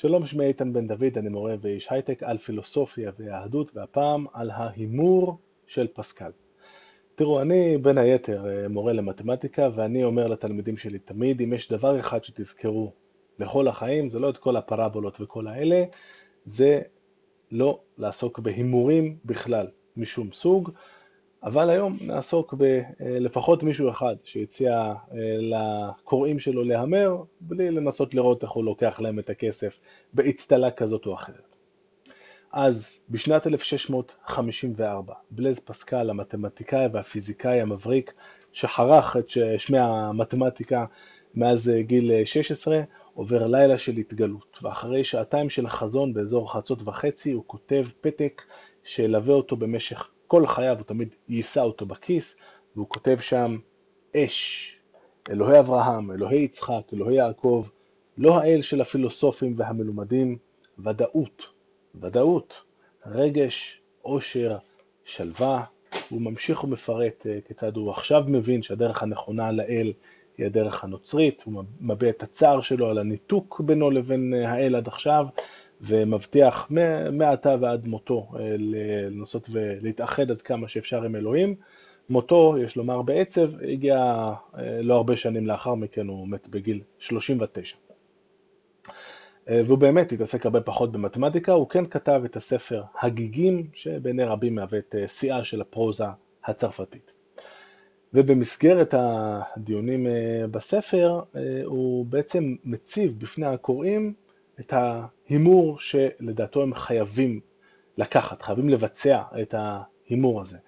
שלום, שמי איתן בן דוד, אני מורה ואיש הייטק על פילוסופיה ויהדות, והפעם על ההימור של פסקל. תראו, אני בין היתר אה, מורה למתמטיקה, ואני אומר לתלמידים שלי תמיד, אם יש דבר אחד שתזכרו לכל החיים, זה לא את כל הפרבולות וכל האלה, זה לא לעסוק בהימורים בכלל, משום סוג. אבל היום נעסוק בלפחות מישהו אחד שהציע אה, לקוראים שלו להמר, בלי לנסות לראות איך הוא לוקח להם את הכסף באצטלה כזאת או אחרת. אז בשנת 1654, בלז פסקל, המתמטיקאי והפיזיקאי המבריק, שחרך את שמי המתמטיקה מאז גיל 16, עובר לילה של התגלות, ואחרי שעתיים של חזון באזור חצות וחצי, הוא כותב פתק שילווה אותו במשך כל חייו הוא תמיד יישא אותו בכיס, והוא כותב שם אש, אלוהי אברהם, אלוהי יצחק, אלוהי יעקב, לא האל של הפילוסופים והמלומדים, ודאות, ודאות, רגש, עושר, שלווה. הוא ממשיך ומפרט אה, כיצד הוא עכשיו מבין שהדרך הנכונה לאל היא הדרך הנוצרית, הוא מביע את הצער שלו על הניתוק בינו לבין אה, האל עד עכשיו, ומבטיח מעתה ועד מותו אה, לנסות ולהתאחד עד כמה שאפשר עם אלוהים. מותו, יש לומר בעצב, הגיע אה, לא הרבה שנים לאחר מכן, הוא מת בגיל 39. אה, והוא באמת התעסק הרבה פחות במתמטיקה, הוא כן כתב את הספר הגיגים, שבעיני רבים מהווה את שיאה של הפרוזה הצרפתית. ובמסגרת הדיונים בספר, הוא בעצם מציב בפני הקוראים את ההימור שלדעתו הם חייבים לקחת, חייבים לבצע את ההימור הזה.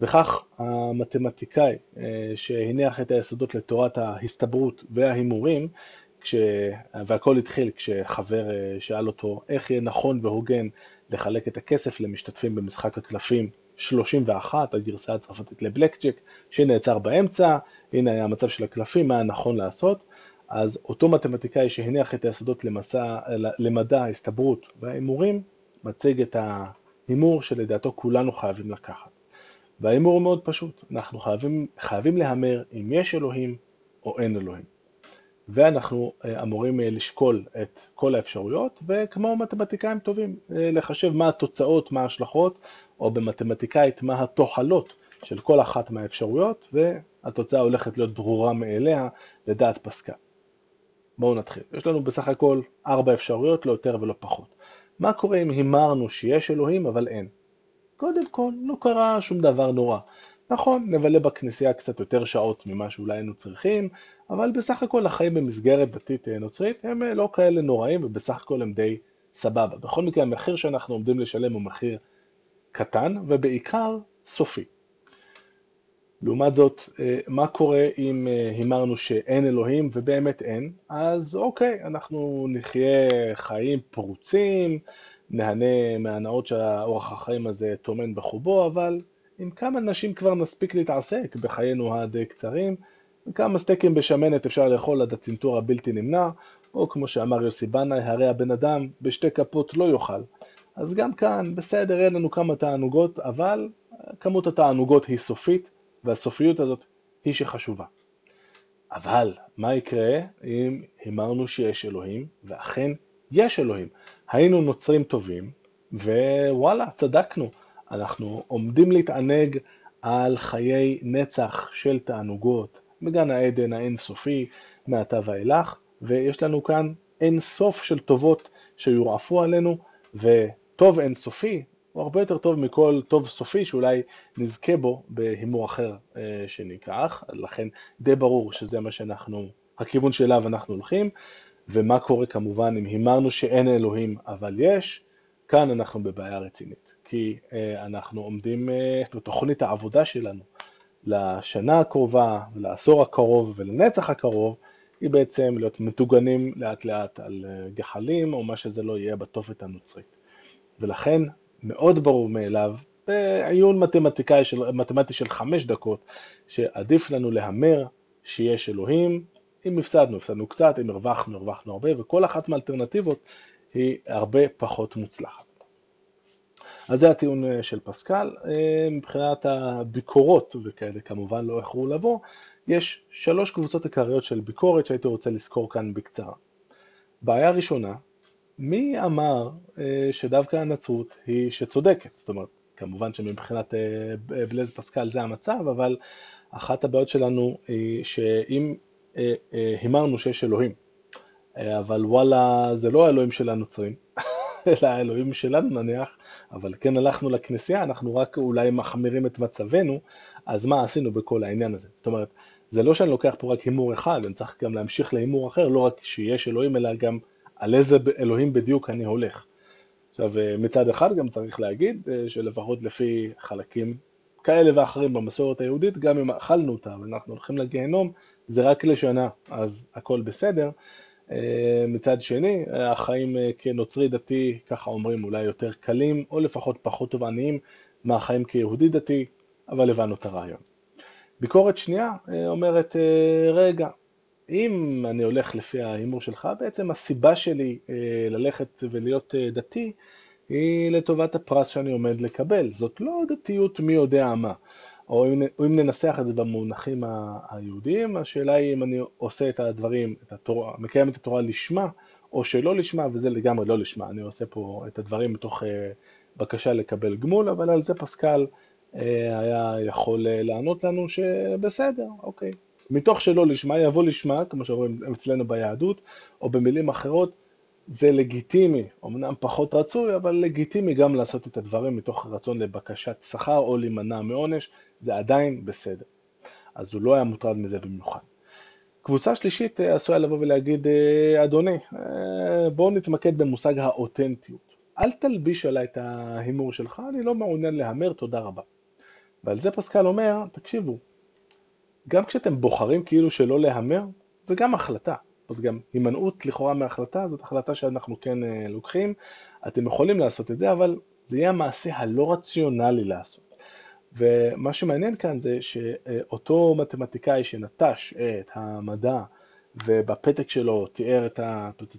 וכך המתמטיקאי אה, שהניח את היסודות לתורת ההסתברות וההימורים, כש... והכל התחיל כשחבר אה, שאל אותו איך יהיה נכון והוגן לחלק את הכסף למשתתפים במשחק הקלפים 31, הגרסה הצרפתית לבלק ג'ק, שנעצר באמצע, הנה היה המצב של הקלפים, מה נכון לעשות. אז אותו מתמטיקאי שהניח את היסודות למסע, למדע ההסתברות וההימורים, מציג את ההימור שלדעתו כולנו חייבים לקחת. וההימור הוא מאוד פשוט, אנחנו חייבים, חייבים להמר אם יש אלוהים או אין אלוהים. ואנחנו אה, אמורים אה, לשקול את כל האפשרויות, וכמו מתמטיקאים טובים, אה, לחשב מה התוצאות, מה ההשלכות, או במתמטיקאית מה התוחלות של כל אחת מהאפשרויות, והתוצאה הולכת להיות ברורה מאליה לדעת פסקה. בואו נתחיל. יש לנו בסך הכל ארבע אפשרויות, לא יותר ולא פחות. מה קורה אם הימרנו שיש אלוהים אבל אין? קודם כל, לא קרה שום דבר נורא. נכון, נבלה בכנסייה קצת יותר שעות ממה שאולי היינו צריכים, אבל בסך הכל החיים במסגרת דתית אה, נוצרית הם אה, לא כאלה נוראים ובסך הכל הם די סבבה. בכל מקרה, המחיר שאנחנו עומדים לשלם הוא מחיר קטן ובעיקר סופי. לעומת זאת, אה, מה קורה אם אה, הימרנו שאין אלוהים ובאמת אין? אז אוקיי, אנחנו נחיה חיים פרוצים, נהנה מהנאות שהאורח החיים הזה טומן בחובו, אבל עם כמה נשים כבר נספיק להתעסק בחיינו הדי קצרים, וכמה סטייקים בשמנת אפשר לאכול עד הצנתור הבלתי נמנע, או כמו שאמר יוסי בנאי, הרי הבן אדם בשתי כפות לא יאכל. אז גם כאן, בסדר, אין לנו כמה תענוגות, אבל כמות התענוגות היא סופית, והסופיות הזאת היא שחשובה. אבל מה יקרה אם הימרנו שיש אלוהים, ואכן יש אלוהים? היינו נוצרים טובים, ווואלה, צדקנו. אנחנו עומדים להתענג על חיי נצח של תענוגות בגן העדן האינסופי מעתה ואילך, ויש לנו כאן אין סוף של טובות שיורעפו עלינו, וטוב אינסופי הוא הרבה יותר טוב מכל טוב סופי שאולי נזכה בו בהימור אחר אה, שניקח, לכן די ברור שזה מה שאנחנו, הכיוון שאליו אנחנו הולכים, ומה קורה כמובן אם הימרנו שאין אלוהים אבל יש, כאן אנחנו בבעיה רצינית, כי אה, אנחנו עומדים אה, בתוכנית העבודה שלנו לשנה הקרובה, לעשור הקרוב ולנצח הקרוב, היא בעצם להיות מטוגנים לאט לאט על גחלים או מה שזה לא יהיה בתופת הנוצרית. ולכן מאוד ברור מאליו, בעיון מתמטיקאי של, מתמטי של חמש דקות, שעדיף לנו להמר שיש אלוהים, אם הפסדנו, הפסדנו קצת, אם הרווחנו, הרווחנו הרבה, וכל אחת מהאלטרנטיבות היא הרבה פחות מוצלחת. אז זה הטיעון אה, של פסקל. אה, מבחינת הביקורות, וכאלה כמובן לא איחרו לבוא, יש שלוש קבוצות עיקריות של ביקורת שהייתי רוצה לזכור כאן בקצרה. בעיה ראשונה מי אמר שדווקא הנצרות היא שצודקת? זאת אומרת, כמובן שמבחינת בלז פסקל זה המצב, אבל אחת הבעיות שלנו היא שאם הימרנו שיש אלוהים, אבל וואלה, זה לא האלוהים של הנוצרים, אלא האלוהים שלנו נניח, אבל כן הלכנו לכנסייה, אנחנו רק אולי מחמירים את מצבנו, אז מה עשינו בכל העניין הזה? זאת אומרת, זה לא שאני לוקח פה רק הימור אחד, אני צריך גם להמשיך להימור אחר, לא רק שיש אלוהים, אלא גם על איזה אלוהים בדיוק אני הולך. עכשיו, מצד אחד גם צריך להגיד אה, שלפחות לפי חלקים כאלה ואחרים במסורת היהודית, גם אם אכלנו אותה ואנחנו הולכים לגיהנום, זה רק לשנה, אז הכל בסדר. אה, מצד שני, החיים אה, כנוצרי דתי, ככה אומרים, אולי יותר קלים, או לפחות פחות תובעניים מהחיים כיהודי דתי, אבל הבנו את הרעיון. ביקורת שנייה אה, אומרת, רגע, אם אני הולך לפי ההימור שלך, בעצם הסיבה שלי ללכת ולהיות דתי היא לטובת הפרס שאני עומד לקבל. זאת לא דתיות מי יודע מה. או אם, אם ננסח את זה במונחים היהודיים, השאלה היא אם אני עושה את הדברים, את התורה, מקיים את התורה לשמה, או שלא לשמה, וזה לגמרי לא לשמה, אני עושה פה את הדברים מתוך uh, בקשה לקבל גמול, אבל על זה פסקל היה יכול לענות לנו שבסדר, אוקיי. מתוך שלא לשמה יבוא לשמה, כמו שאומרים אצלנו ביהדות, או במילים אחרות, זה לגיטימי, אמנם פחות רצוי, אבל לגיטימי גם לעשות את הדברים מתוך רצון לבקשת שכר או להימנע מעונש, זה עדיין בסדר. אז הוא לא היה מוטרד מזה במיוחד. קבוצה שלישית אה, עשויה לבוא ולהגיד, אה, אדוני, אה, בואו נתמקד במושג האותנטיות. אל תלביש עליי את ההימור שלך, אני לא מעוניין להמר, תודה רבה. ועל זה פסקל אומר, תקשיבו, גם כשאתם בוחרים כאילו שלא להמר, זה גם החלטה. אז גם הימנעות לכאורה מההחלטה, זאת החלטה שאנחנו כן לוקחים. אתם יכולים לעשות את זה, אבל זה יהיה המעשה הלא רציונלי לעשות. ומה שמעניין כאן זה שאותו מתמטיקאי שנטש את המדע ובפתק שלו תיאר את,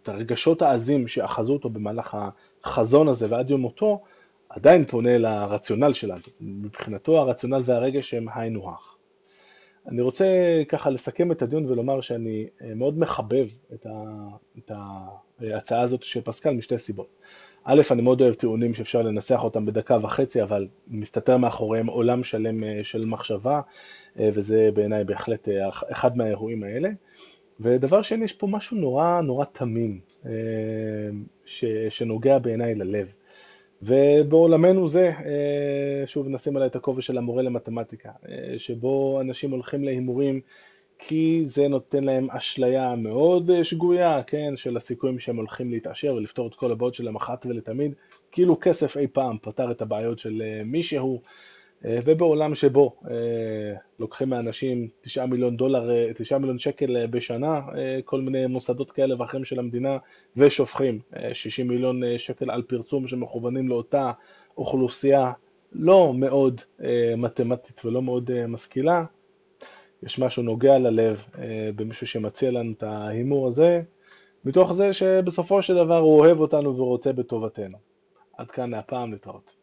הרגשות העזים שאחזו אותו במהלך החזון הזה ועד יום מותו, עדיין פונה לרציונל שלנו. מבחינתו הרציונל והרגש הם היינו הך. אני רוצה ככה לסכם את הדיון ולומר שאני מאוד מחבב את ההצעה הזאת של פסקל משתי סיבות. א', אני מאוד אוהב טיעונים שאפשר לנסח אותם בדקה וחצי, אבל מסתתר מאחוריהם עולם שלם אה, של מחשבה, אה, וזה בעיניי בהחלט אה, אחד מהאירועים האלה. ודבר שני, יש פה משהו נורא נורא תמים, ש, שנוגע בעיניי ללב. ובעולמנו זה, שוב נשים עליי את הכובע של המורה למתמטיקה, שבו אנשים הולכים להימורים כי זה נותן להם אשליה מאוד אה, שגויה, כן, של הסיכויים שהם הולכים להתעשר ולפתור את כל הבעיות שלהם אחת ולתמיד, כאילו כסף אי פעם פתר את הבעיות של אה, מישהו, אה, ובעולם שבו לוקחים מאנשים 9 מיליון דולר, 9 מיליון שקל בשנה, כל מיני מוסדות כאלה ואחרים של המדינה, ושופכים 60 מיליון שקל על פרסום שמכוונים לאותה אוכלוסייה לא מאוד מתמטית ולא מאוד משכילה, יש משהו נוגע ללב אה, במישהו שמציע לנו את ההימור הזה, מתוך זה שבסופו של דבר הוא אוהב אותנו ורוצה בטובתנו. עד כאן להפעם להתראות.